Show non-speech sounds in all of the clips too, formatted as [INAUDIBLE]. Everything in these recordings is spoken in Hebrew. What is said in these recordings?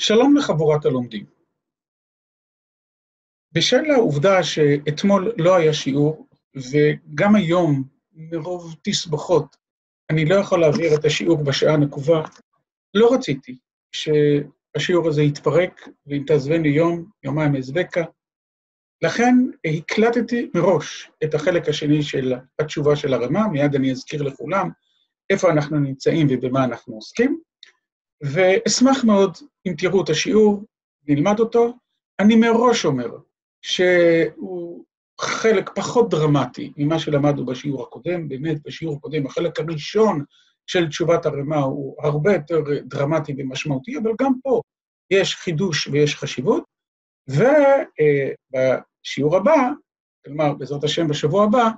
שלום לחבורת הלומדים. בשל העובדה שאתמול לא היה שיעור, וגם היום, מרוב תסבוכות, אני לא יכול להעביר את השיעור בשעה הנקובה, לא רציתי שהשיעור הזה יתפרק ואם תעזבני יום, יומיים אעזבקה. לכן הקלטתי מראש את החלק השני של התשובה של הרמה, מיד אני אזכיר לכולם איפה אנחנו נמצאים ובמה אנחנו עוסקים. ואשמח מאוד אם תראו את השיעור, נלמד אותו. אני מראש אומר שהוא חלק פחות דרמטי ממה שלמדנו בשיעור הקודם, באמת בשיעור הקודם, החלק הראשון של תשובת הרמ"א הוא הרבה יותר דרמטי ומשמעותי, אבל גם פה יש חידוש ויש חשיבות. ובשיעור הבא, כלומר, בעזרת השם בשבוע הבא,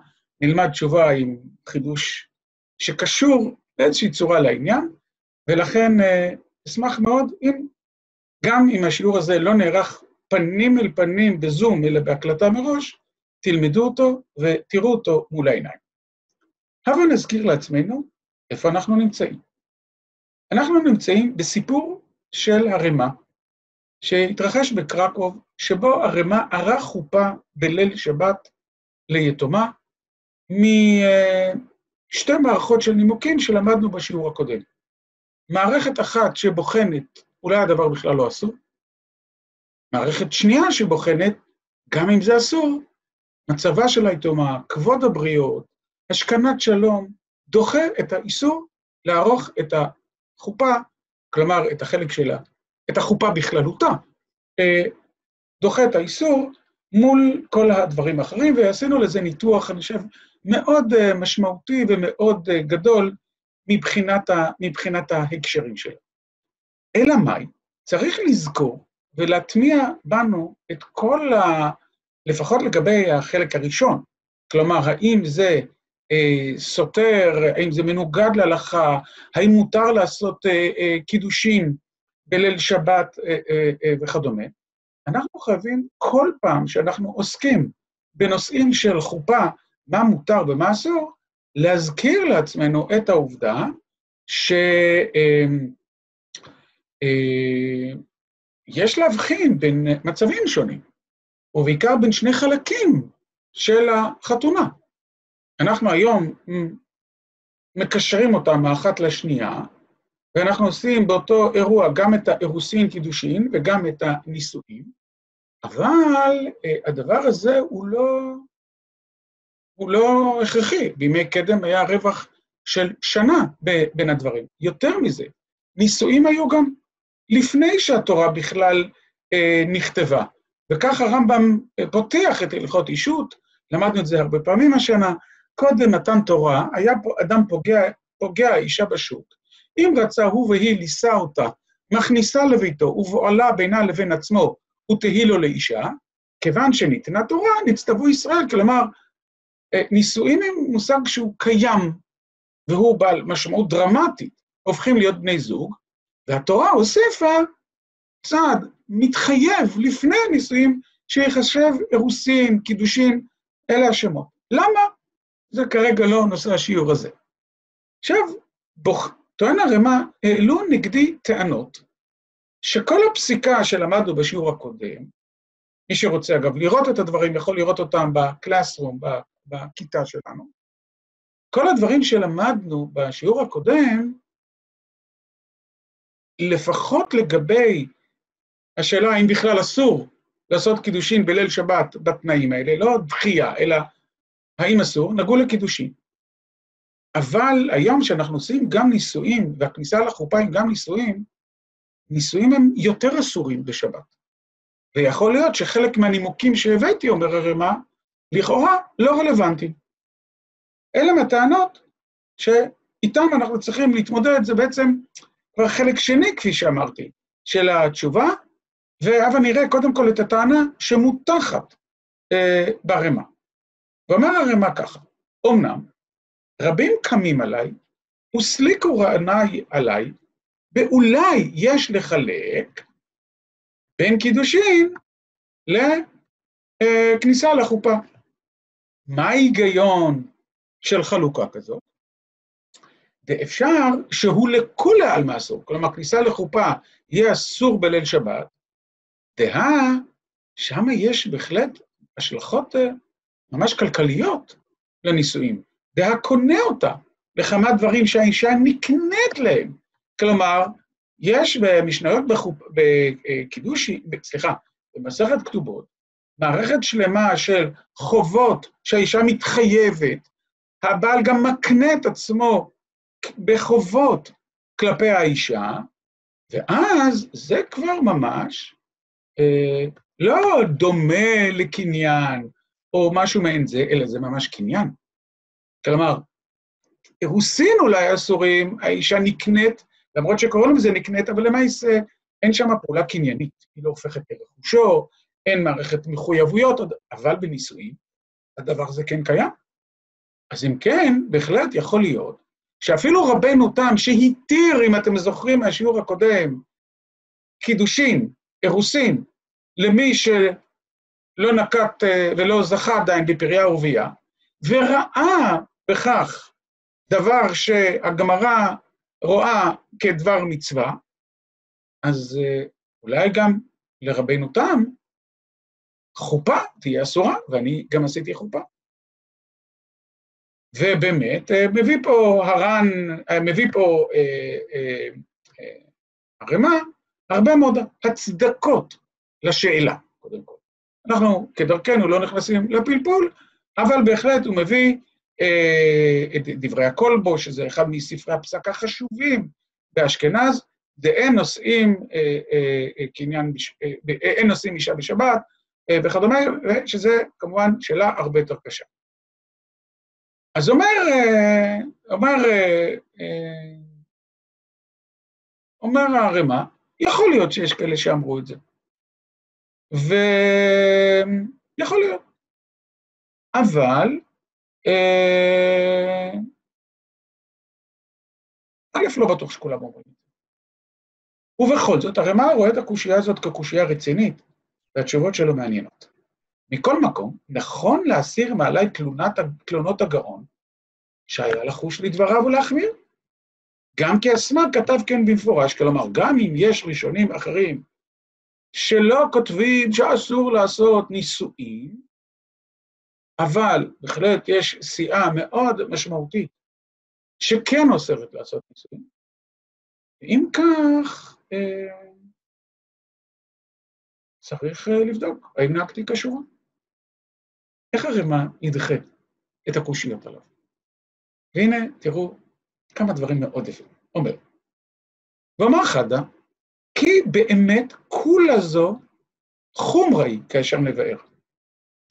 נלמד תשובה עם חידוש שקשור באיזושהי צורה לעניין, ולכן אשמח מאוד אם, גם אם השיעור הזה לא נערך פנים אל פנים בזום, אלא בהקלטה מראש, תלמדו אותו ותראו אותו מול העיניים. הבה נזכיר לעצמנו איפה אנחנו נמצאים. אנחנו נמצאים בסיפור של הרמ"א, שהתרחש בקרקוב, שבו הרמ"א ערך חופה בליל שבת ליתומה, משתי מערכות של נימוקים שלמדנו בשיעור הקודם. מערכת אחת שבוחנת, אולי הדבר בכלל לא אסור, מערכת שנייה שבוחנת, גם אם זה אסור, מצבה של היתומה, כבוד הבריות, השכנת שלום, דוחה את האיסור לערוך את החופה, כלומר, את החלק שלה, את החופה בכללותה, דוחה את האיסור מול כל הדברים האחרים, ועשינו לזה ניתוח, אני חושב, מאוד משמעותי ומאוד גדול מבחינת, ה, מבחינת ההקשרים שלה. אלא מאי? צריך לזכור ולהטמיע בנו את כל ה... לפחות לגבי החלק הראשון, כלומר, האם זה אה, סותר, האם זה מנוגד להלכה, האם מותר לעשות אה, אה, קידושין בליל שבת אה, אה, אה, וכדומה, אנחנו חייבים כל פעם שאנחנו עוסקים בנושאים של חופה, מה מותר ומה אסור, להזכיר לעצמנו את העובדה שיש להבחין בין מצבים שונים, ובעיקר בין שני חלקים של החתונה. אנחנו היום מקשרים אותם מאחת לשנייה, ואנחנו עושים באותו אירוע גם את האירוסין קידושין וגם את הנישואים, אבל הדבר הזה הוא לא... הוא לא הכרחי. בימי קדם היה רווח של שנה בין הדברים. יותר מזה, נישואים היו גם לפני שהתורה בכלל אה, נכתבה. וכך הרמב"ם פותח את הלכות אישות, למדנו את זה הרבה פעמים השנה, קודם מתן תורה, היה פה אדם פוגע, פוגע אישה בשוק. אם רצה הוא והיא לישא אותה, מכניסה לביתו ובועלה בינה לבין עצמו, ותהי לו לאישה, כיוון שניתנה תורה, נצטוו ישראל, כלומר, נישואים הם מושג שהוא קיים, והוא בעל משמעות דרמטית, הופכים להיות בני זוג, והתורה הוסיפה צעד מתחייב לפני הנישואים, שיחשב אירוסין, קידושין, אלה השמות. למה? זה כרגע לא נושא השיעור הזה. עכשיו, בוח... טוען הרמ"א, העלו נגדי טענות, שכל הפסיקה שלמדנו בשיעור הקודם, מי שרוצה אגב לראות את הדברים, יכול לראות אותם בקלאסרום, בכיתה שלנו. כל הדברים שלמדנו בשיעור הקודם, לפחות לגבי השאלה האם בכלל אסור לעשות קידושין בליל שבת בתנאים האלה, לא דחייה, אלא האם אסור, נגעו לקידושין. אבל היום שאנחנו עושים גם נישואים, והכניסה לחופה עם גם נישואים, נישואים הם יותר אסורים בשבת. ויכול להיות שחלק מהנימוקים שהבאתי, אומר הרמ"א, לכאורה לא רלוונטיים. אלה מהטענות שאיתן אנחנו צריכים להתמודד, זה בעצם כבר חלק שני, כפי שאמרתי, של התשובה, והבה נראה קודם כל את הטענה שמותחת אה, ברמ"א. ואומר הרמ"א ככה, אמנם, רבים קמים עליי, וסליקו רעניי עליי, ואולי יש לחלק בין קידושין לכניסה לחופה. מה ההיגיון של חלוקה כזאת? ואפשר שהוא לכולי עלמא אסור, כלומר, כניסה לחופה יהיה אסור בליל שבת, דהה, שם יש בהחלט השלכות ממש כלכליות לנישואים. דהה קונה אותה לכמה דברים שהאישה נקנית להם. כלומר, יש במשניות בקידוש, סליחה, במסכת כתובות, מערכת שלמה של חובות שהאישה מתחייבת, הבעל גם מקנה את עצמו בחובות כלפי האישה, ואז זה כבר ממש אה, לא דומה לקניין או משהו מעין זה, אלא זה ממש קניין. כלומר, אירוסין אולי אסורים, האישה נקנית, למרות שקוראים לזה נקנית, אבל למעשה אין שם פעולה קניינית, היא לא הופכת לרכושו, אין מערכת מחויבויות, אבל בנישואים הדבר הזה כן קיים. אז אם כן, בהחלט יכול להיות שאפילו רבנו תם, שהתיר, אם אתם זוכרים מהשיעור הקודם, קידושין, אירוסין, למי שלא נקט ולא זכה עדיין בפריה ורבייה, וראה בכך דבר שהגמרא רואה כדבר מצווה, אז אולי גם לרבנו תם, חופה תהיה אסורה, ואני גם עשיתי חופה. ובאמת, מביא פה הר"ן, מביא פה הרמ"א, הרבה מאוד הצדקות לשאלה, קודם כל. אנחנו כדרכנו לא נכנסים לפלפול, אבל בהחלט הוא מביא את דברי הכלבו, שזה אחד מספרי הפסק החשובים באשכנז, דאין נושאים קניין, אין נושאים אישה בשבת, וכדומה, שזה כמובן שאלה הרבה יותר קשה. אז אומר, אומר, אומר הרמ"א, יכול להיות שיש כאלה שאמרו את זה. ויכול להיות. אבל, א', לא בטוח שכולם אומרים את זה. ובכל זאת, הרמ"א רואה את הקושייה הזאת כקושייה רצינית, והתשובות שלו מעניינות. מכל מקום, נכון להסיר מעלי תלונות הגאון, שהיה לחוש לדבריו ולהחמיר. גם כי הסמ"ג כתב כן במפורש, כלומר, גם אם יש ראשונים אחרים שלא כותבים שאסור לעשות נישואים, אבל בהחלט יש סיעה מאוד משמעותית שכן אוסרת לעשות נישואים, ואם כך, צריך לבדוק, האם נהגתי כשורה? איך הרמ"א ידחה את הקושיות עליו? והנה, תראו כמה דברים מאוד יפים. אומר, ואמר חדה, כי באמת כולה זו חומרה היא כאשר מבאר,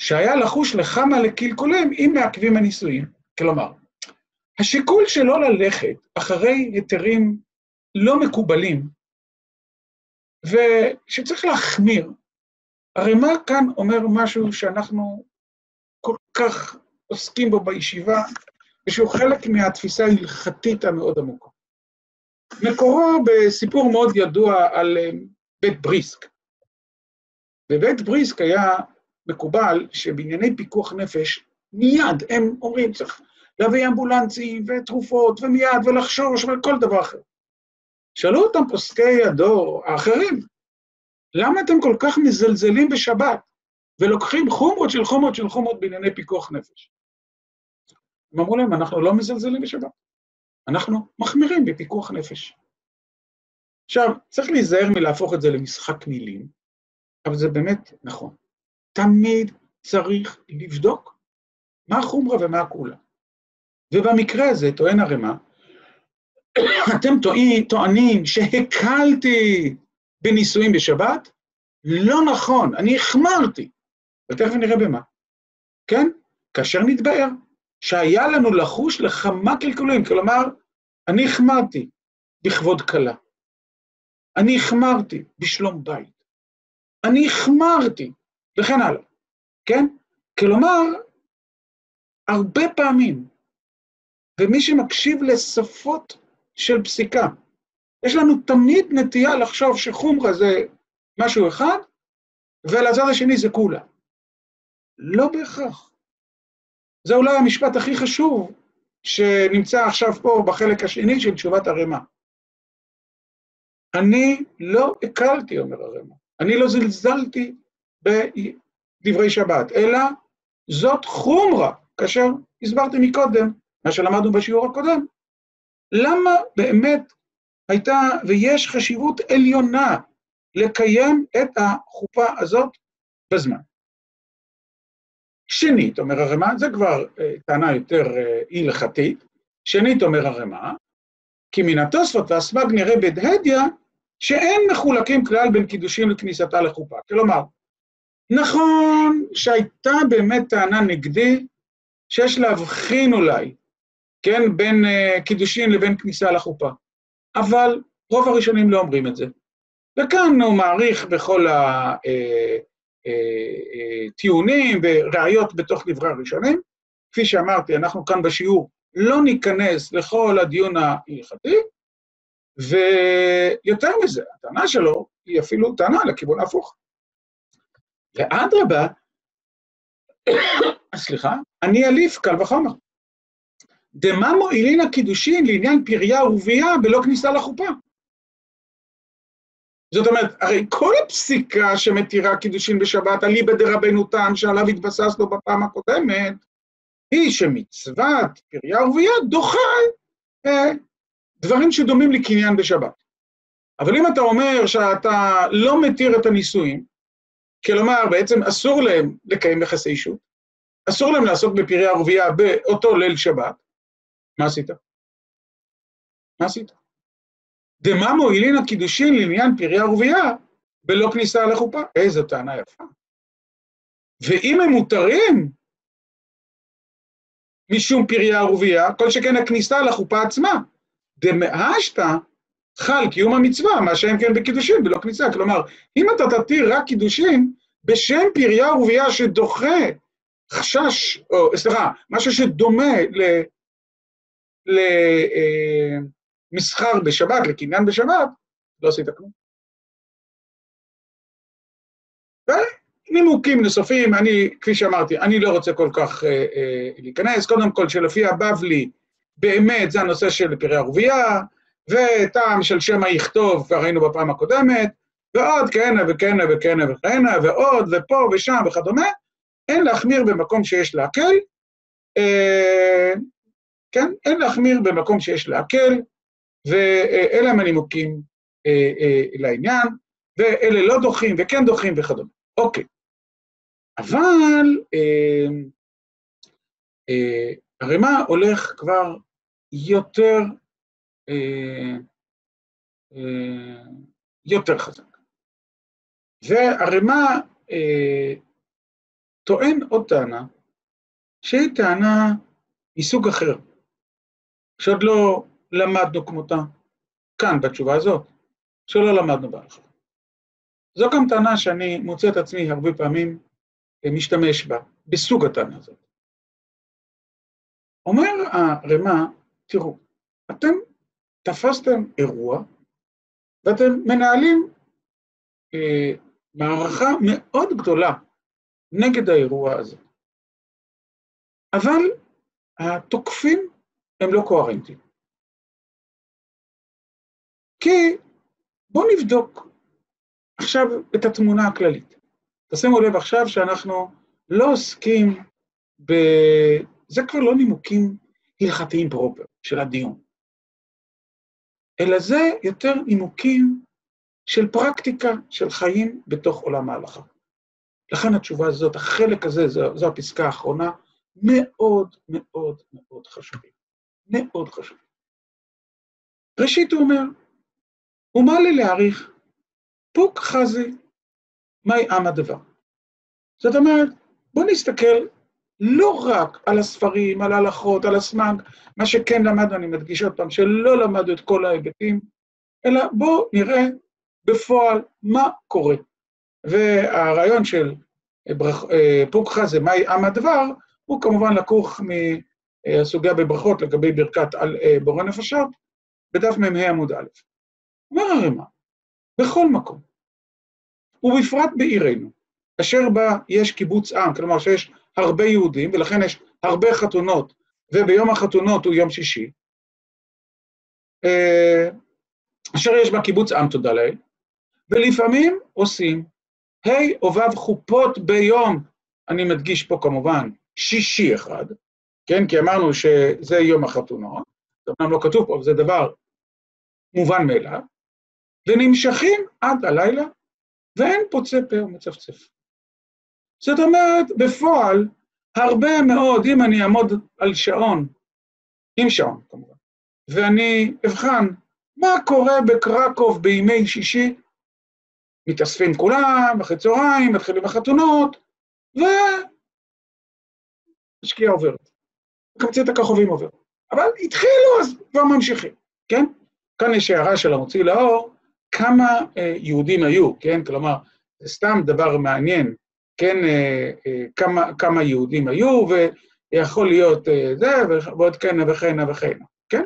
שהיה לחוש לכמה לקלקולים אם מעכבים הנישואים. כלומר, השיקול שלא ללכת אחרי היתרים לא מקובלים, ושצריך להחמיר, הרי מה כאן אומר משהו שאנחנו כל כך עוסקים בו בישיבה, ושהוא חלק מהתפיסה ההלכתית המאוד עמוקה. מקורו בסיפור מאוד ידוע על בית בריסק. בבית בריסק היה מקובל שבענייני פיקוח נפש, מיד הם אומרים, צריך להביא אמבולנסים ותרופות ומיד ולחשוש וכל דבר אחר. שאלו אותם פוסקי הדור האחרים, למה אתם כל כך מזלזלים בשבת ולוקחים חומרות של חומרות של חומרות בענייני פיקוח נפש? הם אמרו להם, אנחנו לא מזלזלים בשבת, אנחנו מחמירים בפיקוח נפש. עכשיו, צריך להיזהר מלהפוך את זה למשחק מילים, אבל זה באמת נכון. תמיד צריך לבדוק מה החומרה ומה הכולה. ובמקרה הזה, טוען הרמ"א, אתם טוענים, שהקלתי בנישואים בשבת? לא נכון, אני החמרתי. ותכף נראה במה. כן? כאשר נתבהר שהיה לנו לחוש לכמה קלקולים, כלומר, אני החמרתי בכבוד כלה. אני החמרתי בשלום בית. אני החמרתי, וכן הלאה, כן? כלומר, הרבה פעמים, ומי שמקשיב לשפות של פסיקה, יש לנו תמיד נטייה לחשוב שחומרה זה משהו אחד, ולצד השני זה כולה. לא בהכרח. זה אולי המשפט הכי חשוב שנמצא עכשיו פה בחלק השני של תשובת הרמ"א. אני לא הקלתי, אומר הרמ"א, אני לא זלזלתי בדברי שבת, אלא זאת חומרה, כאשר הסברתי מקודם, מה שלמדנו בשיעור הקודם. למה באמת הייתה ויש חשיבות עליונה לקיים את החופה הזאת בזמן? שנית, אומר הרמ"א, זה כבר טענה יותר הלכתית, שנית, אומר הרמ"א, כי מן התוספות והסבג נראה בדהדיא, שאין מחולקים כלל בין קידושים לכניסתה לחופה. כלומר, נכון שהייתה באמת טענה נגדי, שיש להבחין אולי, כן, בין קידושין לבין כניסה לחופה, אבל רוב הראשונים לא אומרים את זה. וכאן הוא מעריך בכל הטיעונים וראיות בתוך דברי הראשונים. כפי שאמרתי, אנחנו כאן בשיעור לא ניכנס לכל הדיון ההלכתי, ויותר מזה, הטענה שלו היא אפילו טענה לכיוון ההפוך. ואדרבה, [COUGHS] סליחה, אני אליף קל וחומר. דמה מועילין הקידושין לעניין פריה ורבייה בלא כניסה לחופה? זאת אומרת, הרי כל הפסיקה שמתירה קידושין בשבת, אליבא דרבנו תם, שעליו התבססנו בפעם הקודמת, היא שמצוות פריה ורבייה דוחה אה, דברים שדומים לקניין בשבת. אבל אם אתה אומר שאתה לא מתיר את הנישואים, כלומר, בעצם אסור להם לקיים יחסי אישות, אסור להם לעסוק בפריה ורבייה באותו ליל שבת, מה עשית? מה עשית? דמה מועילין הקידושין לעניין פריה ורבייה בלא כניסה לחופה? איזו טענה יפה. ואם הם מותרים משום פריה ורבייה, כל שכן הכניסה לחופה עצמה, דמאשתא חל קיום המצווה, מה שאין כן בקידושין בלא כניסה. כלומר, אם אתה תתיר רק קידושין בשם פריה ורבייה שדוחה חשש, או סליחה, משהו שדומה למסחר בשבת, לקניין בשבת, לא עשית כלום. ונימוקים נוספים, אני, כפי שאמרתי, אני לא רוצה כל כך אה, אה, להיכנס. קודם כל, שלפי הבבלי, באמת זה הנושא של פריה ורבייה, וטעם של שמא יכתוב, כבר ראינו בפעם הקודמת, ועוד כהנה וכהנה וכהנה וכהנה, ועוד ופה ושם וכדומה, אין להחמיר במקום שיש להקל, אה, כן? אין להחמיר במקום שיש להקל, ואלה הם הנימוקים אה, אה, לעניין, ואלה לא דוחים וכן דוחים וכדומה. אוקיי. אבל אה, אה, הרמ"א הולך כבר יותר, אה, אה, יותר חזק. והרמ"א אה, טוען עוד טענה, שהיא טענה מסוג אחר, שעוד לא למדנו כמותה, כאן בתשובה הזאת, שלא למדנו בהלכה. זו גם טענה שאני מוצא את עצמי הרבה פעמים משתמש בה, בסוג הטענה הזאת. אומר הרמ"א, תראו, אתם תפסתם אירוע ואתם מנהלים אה, מערכה מאוד גדולה נגד האירוע הזה. אבל התוקפים הם לא קוהרנטיים. כי בואו נבדוק עכשיו את התמונה הכללית. תשימו לב עכשיו שאנחנו לא עוסקים ב... זה כבר לא נימוקים הלכתיים פרופר של הדיון, אלא זה יותר נימוקים של פרקטיקה, של חיים בתוך עולם ההלכה. לכן התשובה הזאת, החלק הזה, זו, זו הפסקה האחרונה, מאוד מאוד מאוד חשובים. מאוד חשובים. ראשית הוא אומר, ומה לי להעריך? פוק חזי, מהי עם הדבר? זאת אומרת, בואו נסתכל לא רק על הספרים, על ההלכות, על הסמ"ג, מה שכן למדנו, אני מדגיש עוד פעם, שלא למדנו את כל ההיבטים, אלא בואו נראה בפועל מה קורה. והרעיון של. אה, פוק חזי, מהי עם הדבר, הוא כמובן לקוח מהסוגיה בברכות לגבי ברכת על אה, בורא נפשות, בדף מ"ה עמוד א'. אומר הרמ"א, בכל מקום, ובפרט בעירנו, אשר בה יש קיבוץ עם, כלומר שיש הרבה יהודים, ולכן יש הרבה חתונות וביום החתונות הוא יום שישי, אשר יש בה קיבוץ עם תודה לאל, ולפעמים עושים ה' או ו' חופות ביום, אני מדגיש פה כמובן, שישי אחד, כן? כי אמרנו שזה יום החתונות, זה אומנם לא כתוב פה, אבל זה דבר מובן מאליו, ונמשכים עד הלילה, ואין פוצה פה ומצפצף. זאת אומרת, בפועל, הרבה מאוד, אם אני אעמוד על שעון, עם שעון כמובן, ואני אבחן מה קורה בקרקוב בימי שישי, מתאספים כולם, אחרי צהריים, מתחילים החתונות, והשקיעה עוברת. קמצית הכוכבים עובר. אבל התחילו, אז כבר ממשיכים, כן? כאן יש הערה של המוציא לאור, כמה אה, יהודים היו, כן? כלומר, זה סתם דבר מעניין, כן? אה, אה, כמה, כמה יהודים היו, ויכול להיות זה, ועוד כהנה וכהנה וכהנה, כן?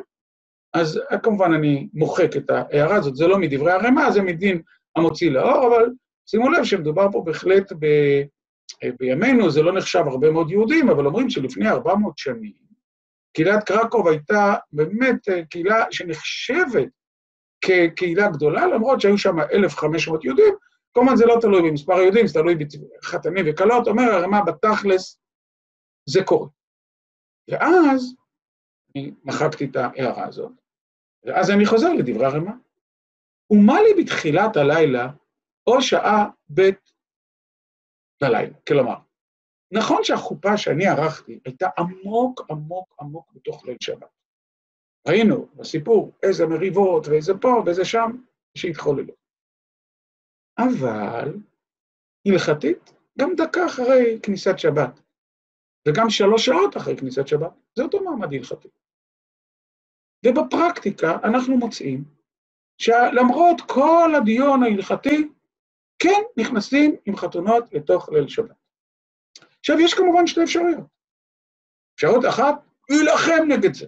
אז כמובן אני מוחק את ההערה הזאת, זה לא מדברי הרמ"א, זה מדין המוציא לאור, אבל שימו לב שמדובר פה בהחלט ב... בימינו, זה לא נחשב הרבה מאוד יהודים, אבל אומרים שלפני 400 שנים, קהילת קרקוב הייתה באמת אה, קהילה שנחשבת כקהילה גדולה, למרות שהיו שם 1,500 יהודים, כמובן זה לא תלוי במספר היהודים, זה תלוי בחתנים וכלות, אומר הרמ"א בתכלס, זה קורה. ואז, אני מחקתי את ההערה הזאת, ואז אני חוזר לדברי הרמ"א. ומה לי בתחילת הלילה, או שעה ב' בלילה? כלומר, נכון שהחופה שאני ערכתי הייתה עמוק עמוק עמוק בתוך ליל שבת. ראינו בסיפור איזה מריבות ואיזה פה ואיזה שם שהתחוללו. אבל הלכתית, גם דקה אחרי כניסת שבת, וגם שלוש שעות אחרי כניסת שבת, זה אותו מעמד הלכתי. ובפרקטיקה אנחנו מוצאים שלמרות כל הדיון ההלכתי, כן נכנסים עם חתונות לתוך ליל שבת. עכשיו, יש כמובן שתי אפשרויות. אפשרות אחת, להילחם נגד זה.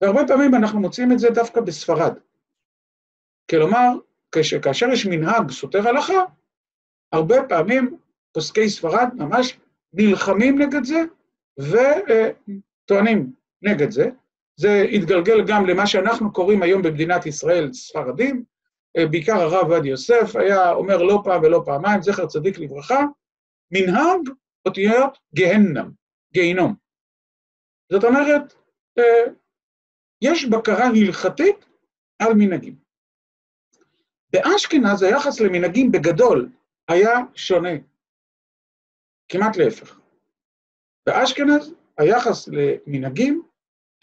והרבה פעמים אנחנו מוצאים את זה דווקא בספרד. כלומר, כש, כאשר יש מנהג סותר הלכה, הרבה פעמים פוסקי ספרד ממש נלחמים נגד זה וטוענים נגד זה. זה התגלגל גם למה שאנחנו קוראים היום במדינת ישראל ספרדים, בעיקר הרב עובדיה יוסף היה אומר לא פעם ולא פעמיים, זכר צדיק לברכה, מנהג אותיות גהנם, גיהינום. זאת אומרת, יש בקרה הלכתית על מנהגים. באשכנז היחס למנהגים בגדול היה שונה, כמעט להפך. באשכנז היחס למנהגים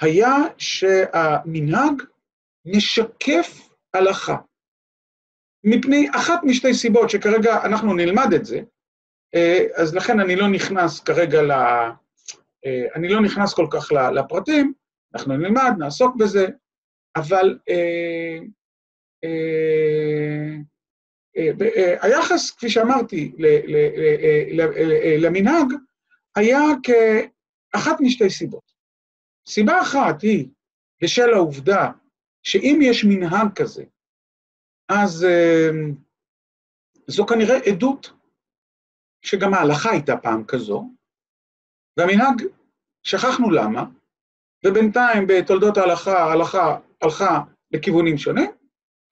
היה שהמנהג משקף הלכה. מפני אחת משתי סיבות שכרגע אנחנו נלמד את זה, אז לכן אני לא נכנס כרגע ל... אני לא נכנס כל כך לפרטים, אנחנו נלמד, נעסוק בזה, אבל אה, אה, אה, היחס, כפי שאמרתי, למנהג, היה כאחת משתי סיבות. סיבה אחת היא בשל העובדה שאם יש מנהג כזה, אז זו כנראה עדות שגם ההלכה הייתה פעם כזו, והמנהג, שכחנו למה, ובינתיים בתולדות ההלכה, ההלכה הלכה לכיוונים שונים,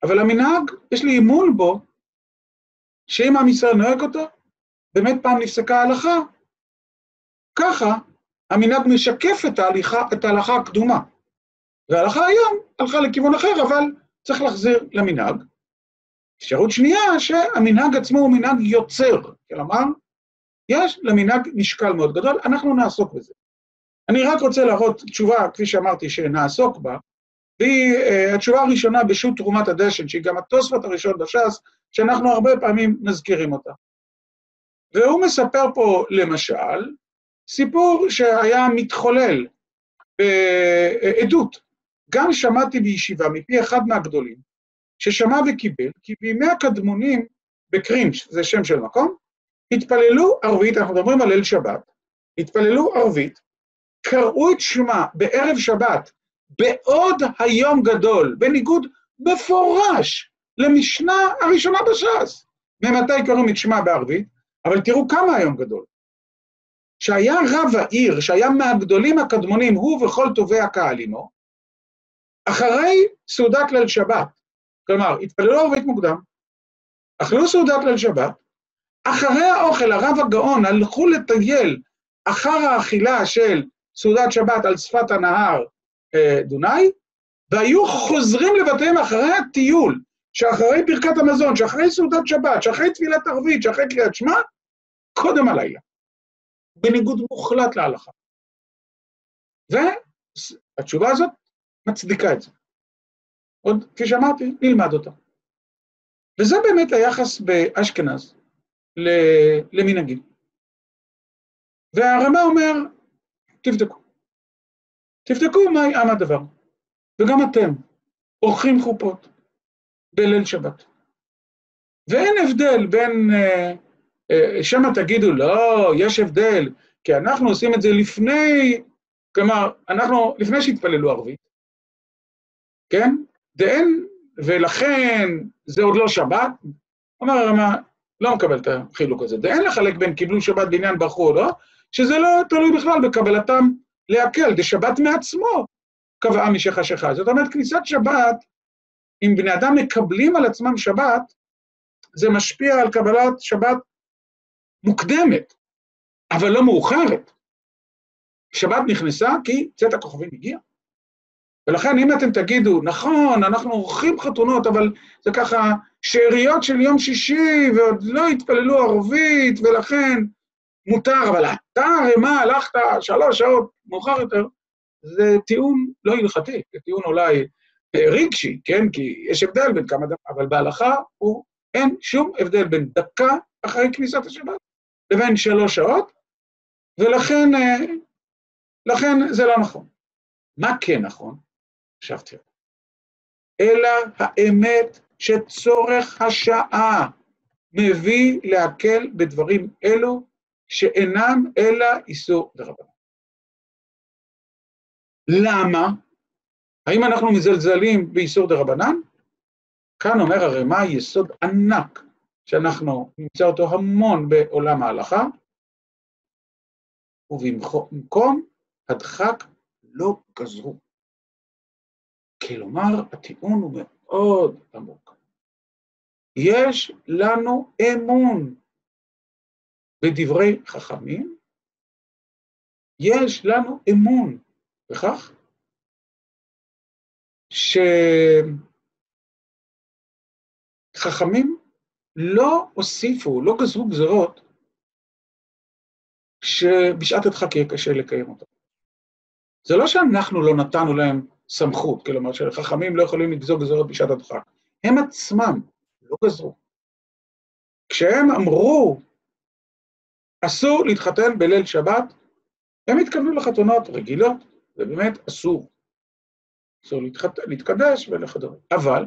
אבל המנהג, יש לי אימון בו, שאם עם ישראל נוהג אותו, באמת פעם נפסקה ההלכה, ככה המנהג משקף את ההליכה, את ההלכה הקדומה. וההלכה היום הלכה לכיוון אחר, אבל צריך להחזיר למנהג. אפשרות שנייה, שהמנהג עצמו הוא מנהג יוצר, כלומר, יש למנהג משקל מאוד גדול, אנחנו נעסוק בזה. אני רק רוצה להראות תשובה, כפי שאמרתי, שנעסוק בה, והיא uh, התשובה הראשונה בשו"ת תרומת הדשן, שהיא גם התוספות הראשון בש"ס, שאנחנו הרבה פעמים מזכירים אותה. והוא מספר פה, למשל, סיפור שהיה מתחולל בעדות. גם שמעתי בישיבה מפי אחד מהגדולים, ששמע וקיבל, כי בימי הקדמונים בקרינץ', זה שם של מקום, התפללו ערבית, אנחנו מדברים על ליל שבת, התפללו ערבית, קראו את שמה בערב שבת, בעוד היום גדול, בניגוד מפורש למשנה הראשונה בש"ס. ממתי קוראים את שמה בערבית? אבל תראו כמה היום גדול. שהיה רב העיר, שהיה מהגדולים הקדמונים, הוא וכל טובי הקהל עמו, אחרי סעודת ליל שבת, כלומר, התפללו ערבית מוקדם, אכלו סעודת ליל שבת, אחרי האוכל, הרב הגאון הלכו לטייל אחר האכילה של סעודת שבת על שפת הנהר אה, דונאי, והיו חוזרים לבתיהם אחרי הטיול, שאחרי ברכת המזון, שאחרי סעודת שבת, שאחרי תפילת ערבית, שאחרי קריאת שמע, קודם הלילה. בניגוד מוחלט להלכה. והתשובה הזאת מצדיקה את זה. עוד, כפי שאמרתי, נלמד אותה. וזה באמת היחס באשכנז למנהגים. והרמה אומר, תבדקו. תבדקו מה עם הדבר. וגם אתם עורכים חופות בליל שבת. ואין הבדל בין, אה, אה, שמא תגידו, לא, יש הבדל, כי אנחנו עושים את זה לפני, כלומר, אנחנו, לפני שהתפללו ערבית, כן? ואין, ולכן זה עוד לא שבת. אומר הרמ"א, לא מקבל את החילוק הזה. ואין לחלק בין קיבלו שבת בעניין ברחו או לא, שזה לא תלוי בכלל בקבלתם להקל, דשבת מעצמו קבעה משחשיכה. זאת אומרת, כניסת שבת, אם בני אדם מקבלים על עצמם שבת, זה משפיע על קבלת שבת מוקדמת, אבל לא מאוחרת. שבת נכנסה כי צאת הכוכבים הגיע. ולכן אם אתם תגידו, נכון, אנחנו עורכים חתונות, אבל זה ככה שאריות של יום שישי, ועוד לא התפללו ערבית, ולכן מותר, אבל אתה הרי מה, הלכת שלוש שעות מאוחר יותר, זה טיעון לא הלכתי, זה טיעון אולי רגשי, כן? כי יש הבדל בין כמה דקות, אבל בהלכה הוא, אין שום הבדל בין דקה אחרי כניסת השבת לבין שלוש שעות, ולכן לכן זה לא נכון. מה כן נכון? עכשיו תראו. אלא האמת שצורך השעה מביא להקל בדברים אלו שאינם אלא איסור דרבנן. למה? האם אנחנו מזלזלים באיסור דרבנן? כאן אומר הרמ"א יסוד ענק, שאנחנו נמצא אותו המון בעולם ההלכה, ובמקום הדחק לא גזרו. כלומר, הטיעון הוא מאוד עמוק. יש לנו אמון בדברי חכמים, יש לנו אמון בכך שחכמים לא הוסיפו, לא גזרו גזרות, שבשעת הדחק יהיה קשה לקיים אותן. זה לא שאנחנו לא נתנו להם סמכות, כלומר שחכמים לא יכולים לגזור גזרות בשעת הדחק, הם עצמם לא גזרו. כשהם אמרו, אסור להתחתן בליל שבת, הם התכוונו לחתונות רגילות, זה באמת אסור. אסור להתחת... להתקדש ולחדור. אבל,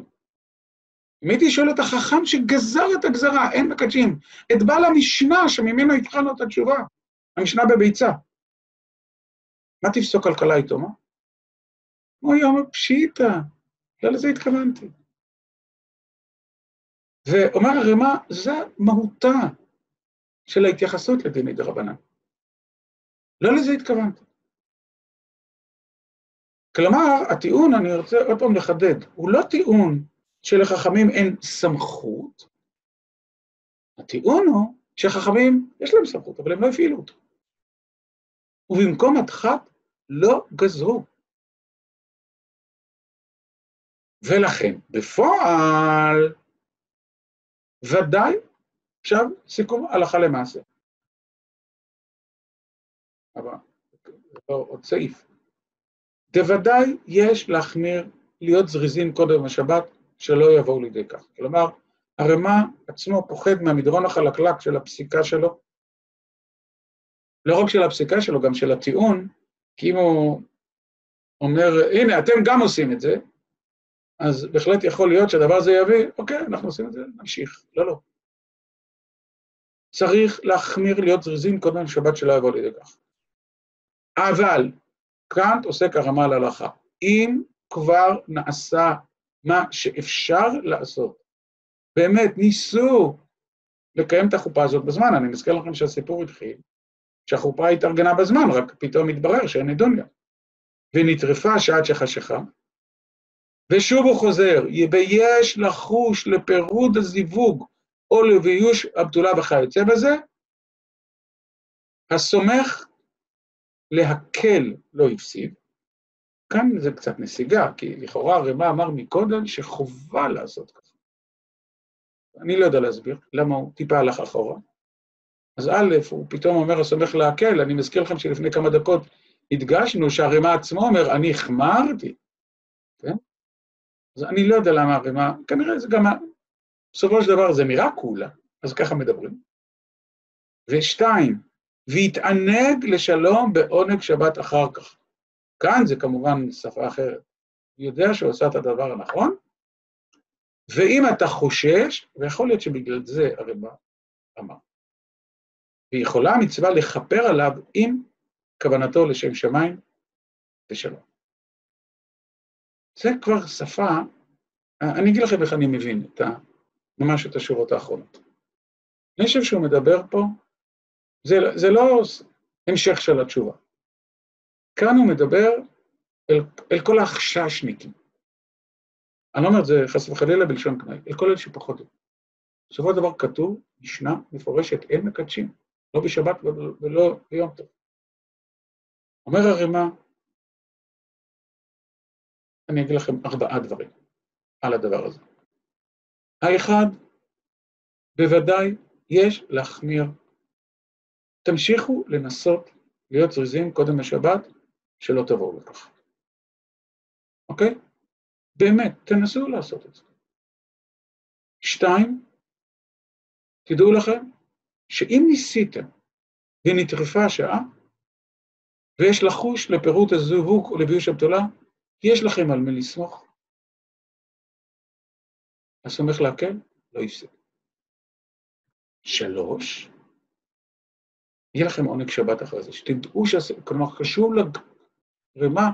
אם הייתי שואל את החכם שגזר את הגזרה, אין מקדשים, את בעל המשנה שממנו התחלנו את התשובה, המשנה בביצה. מה תפסוק כלכלה איתו, מה? כמו יום פשיטא, לא לזה התכוונתי. ואומר הרמ"א, זה מהותה של ההתייחסות לדיני דרבנן. לא לזה התכוונתי. כלומר, הטיעון, אני רוצה עוד פעם לחדד, הוא לא טיעון שלחכמים אין סמכות, הטיעון הוא שחכמים יש להם סמכות, אבל הם לא הפעילו אותו. ובמקום הדחת לא גזרו. ולכן, בפועל, ודאי, עכשיו סיכום הלכה למעשה. אבל לא עוד סעיף. בוודאי יש להחמיר, להיות זריזים קודם השבת, שלא יבואו לידי כך. כלומר, הרמ"א עצמו פוחד מהמדרון החלקלק של הפסיקה שלו, לא רק של הפסיקה שלו, גם של הטיעון, כי אם הוא אומר, הנה, אתם גם עושים את זה, אז בהחלט יכול להיות שהדבר הזה יביא, אוקיי, אנחנו עושים את זה, נמשיך. לא, לא. צריך להחמיר להיות זריזים קודם לשבת שלא יבוא לידי כך. אבל, קאנט עושה כרמה להלכה. אם כבר נעשה מה שאפשר לעשות, באמת, ניסו לקיים את החופה הזאת בזמן, אני מזכיר לכם שהסיפור התחיל שהחופה התארגנה בזמן, רק פתאום התברר שאין נדוניה. ונטרפה שעד שחשיכה, ושוב הוא חוזר, ויש לחוש לפירוד הזיווג או לביוש הבתולה וכיוצא בזה, הסומך להקל לא הפסיד. כאן זה קצת נסיגה, כי לכאורה הרמ"א אמר מקודם שחובה לעשות ככה. אני לא יודע להסביר למה הוא טיפה הלך אחורה. אז א', הוא פתאום אומר, הסומך להקל, אני מזכיר לכם שלפני כמה דקות הדגשנו שהרמ"א עצמו אומר, אני החמרתי, כן? אז אני לא יודע למה הרמ"א, כנראה זה גם, בסופו של דבר זה נראה כולה, אז ככה מדברים. ושתיים, והתענג לשלום בעונג שבת אחר כך. כאן זה כמובן שפה אחרת. יודע שהוא עשה את הדבר הנכון, ואם אתה חושש, ויכול להיות שבגלל זה הרמ"א אמר. ויכולה המצווה לכפר עליו עם כוונתו לשם שמיים ושלום. זה כבר שפה, אני אגיד לכם איך אני מבין את ה, ממש את השורות האחרונות. אני חושב שהוא מדבר פה, זה, זה לא המשך של התשובה. כאן הוא מדבר אל, אל כל החששניקים. אני לא אומר את זה חס וחלילה בלשון קנאי, אל כל אלה שפחות. בסופו של דבר כתוב, משנה מפורשת, אין מקדשים, לא בשבת ולא ביום טוב. אומר הרמ"א, אני אגיד לכם ארבעה דברים על הדבר הזה. האחד, בוודאי יש להחמיר. תמשיכו לנסות להיות זריזים קודם לשבת, שלא תבואו לכך. אוקיי? באמת, תנסו לעשות את זה. שתיים, תדעו לכם שאם ניסיתם ונטרפה השעה, ויש לחוש לפירוט הזיווג או לביוש יש לכם על מי לסמוך. הסומך להקל, לא יפסיד. שלוש, יהיה לכם עונג שבת אחרי זה, שתדעו ש... כלומר, חשוב לרמה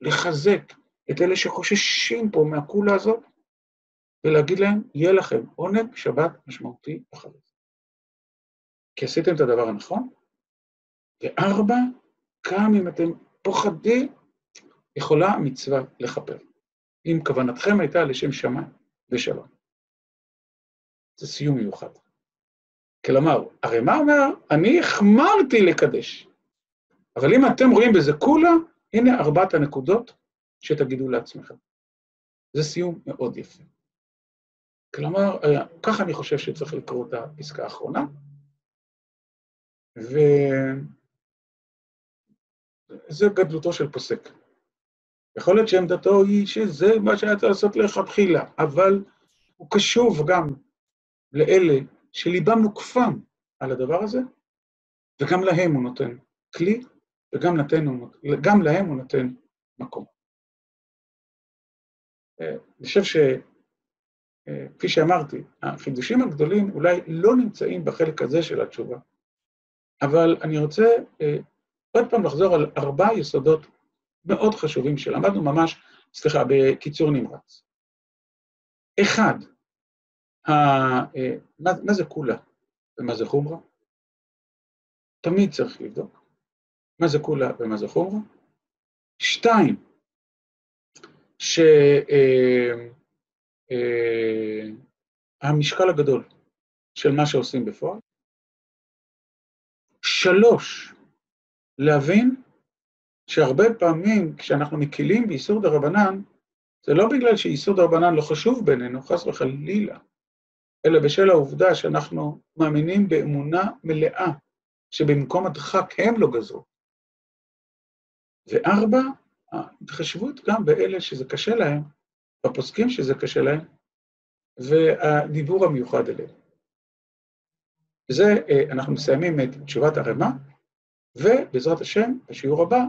לחזק את אלה שחוששים פה מהקולה הזאת, ולהגיד להם, יהיה לכם עונג שבת משמעותי אחרי זה. כי עשיתם את הדבר הנכון. וארבע, גם אם אתם פוחדים, יכולה המצווה לכפר. אם כוונתכם הייתה לשם שמיים ושלום. זה סיום מיוחד. כלומר, הרי מה אומר? אני החמרתי לקדש. אבל אם אתם רואים בזה כולה, הנה ארבעת הנקודות שתגידו לעצמכם. זה סיום מאוד יפה. כלומר, ככה אני חושב שצריך לקרוא את הפסקה האחרונה. וזה גדלותו של פוסק. יכול להיות שעמדתו היא שזה מה שהיה צריך לעשות לכתחילה, אבל הוא קשוב גם לאלה שליבם נוקפם על הדבר הזה, וגם להם הוא נותן כלי, וגם לתנו, גם להם הוא נותן מקום. אני חושב שכפי שאמרתי, החידושים הגדולים אולי לא נמצאים בחלק הזה של התשובה, אבל אני רוצה עוד פעם לחזור על ארבעה יסודות מאוד חשובים שלמדנו ממש, סליחה, בקיצור נמרץ. אחד, ה, מה, מה זה כולה ומה זה חומרה? תמיד צריך לבדוק מה זה כולה ומה זה חומרה. שתיים, שהמשקל הגדול של מה שעושים בפועל. שלוש, להבין שהרבה פעמים כשאנחנו מקילים באיסור דה רבנן, זה לא בגלל שאיסור דה רבנן לא חשוב בינינו, חס וחלילה, אלא בשל העובדה שאנחנו מאמינים באמונה מלאה, שבמקום הדחק הם לא גזרו. וארבע, ההתחשבות גם באלה שזה קשה להם, בפוסקים שזה קשה להם, והדיבור המיוחד אליהם. וזה, אנחנו מסיימים את תשובת הרמ"א, ובעזרת השם, בשיעור הבא,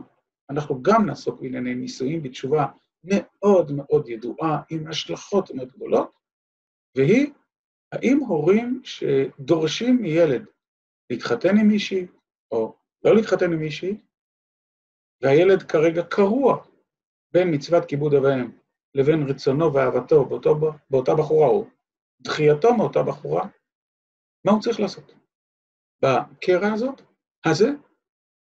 אנחנו גם נעסוק בענייני נישואים בתשובה מאוד מאוד ידועה, עם השלכות מאוד גדולות, והיא, האם הורים שדורשים מילד להתחתן עם מישהי, או לא להתחתן עם מישהי, והילד כרגע קרוע בין מצוות כיבוד אב ואם לבין רצונו ואהבתו באותו, באותה בחורה, או דחייתו מאותה בחורה, מה הוא צריך לעשות? בקרע הזאת, הזה,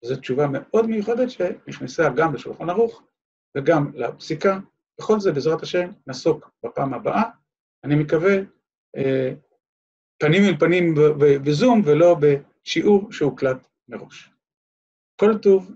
זו תשובה מאוד מיוחדת שנכנסה גם לשולחן ערוך וגם לפסיקה. בכל זה, בעזרת השם, נעסוק בפעם הבאה. אני מקווה פנים אל פנים בזום ולא בשיעור שהוקלט מראש. כל טוב.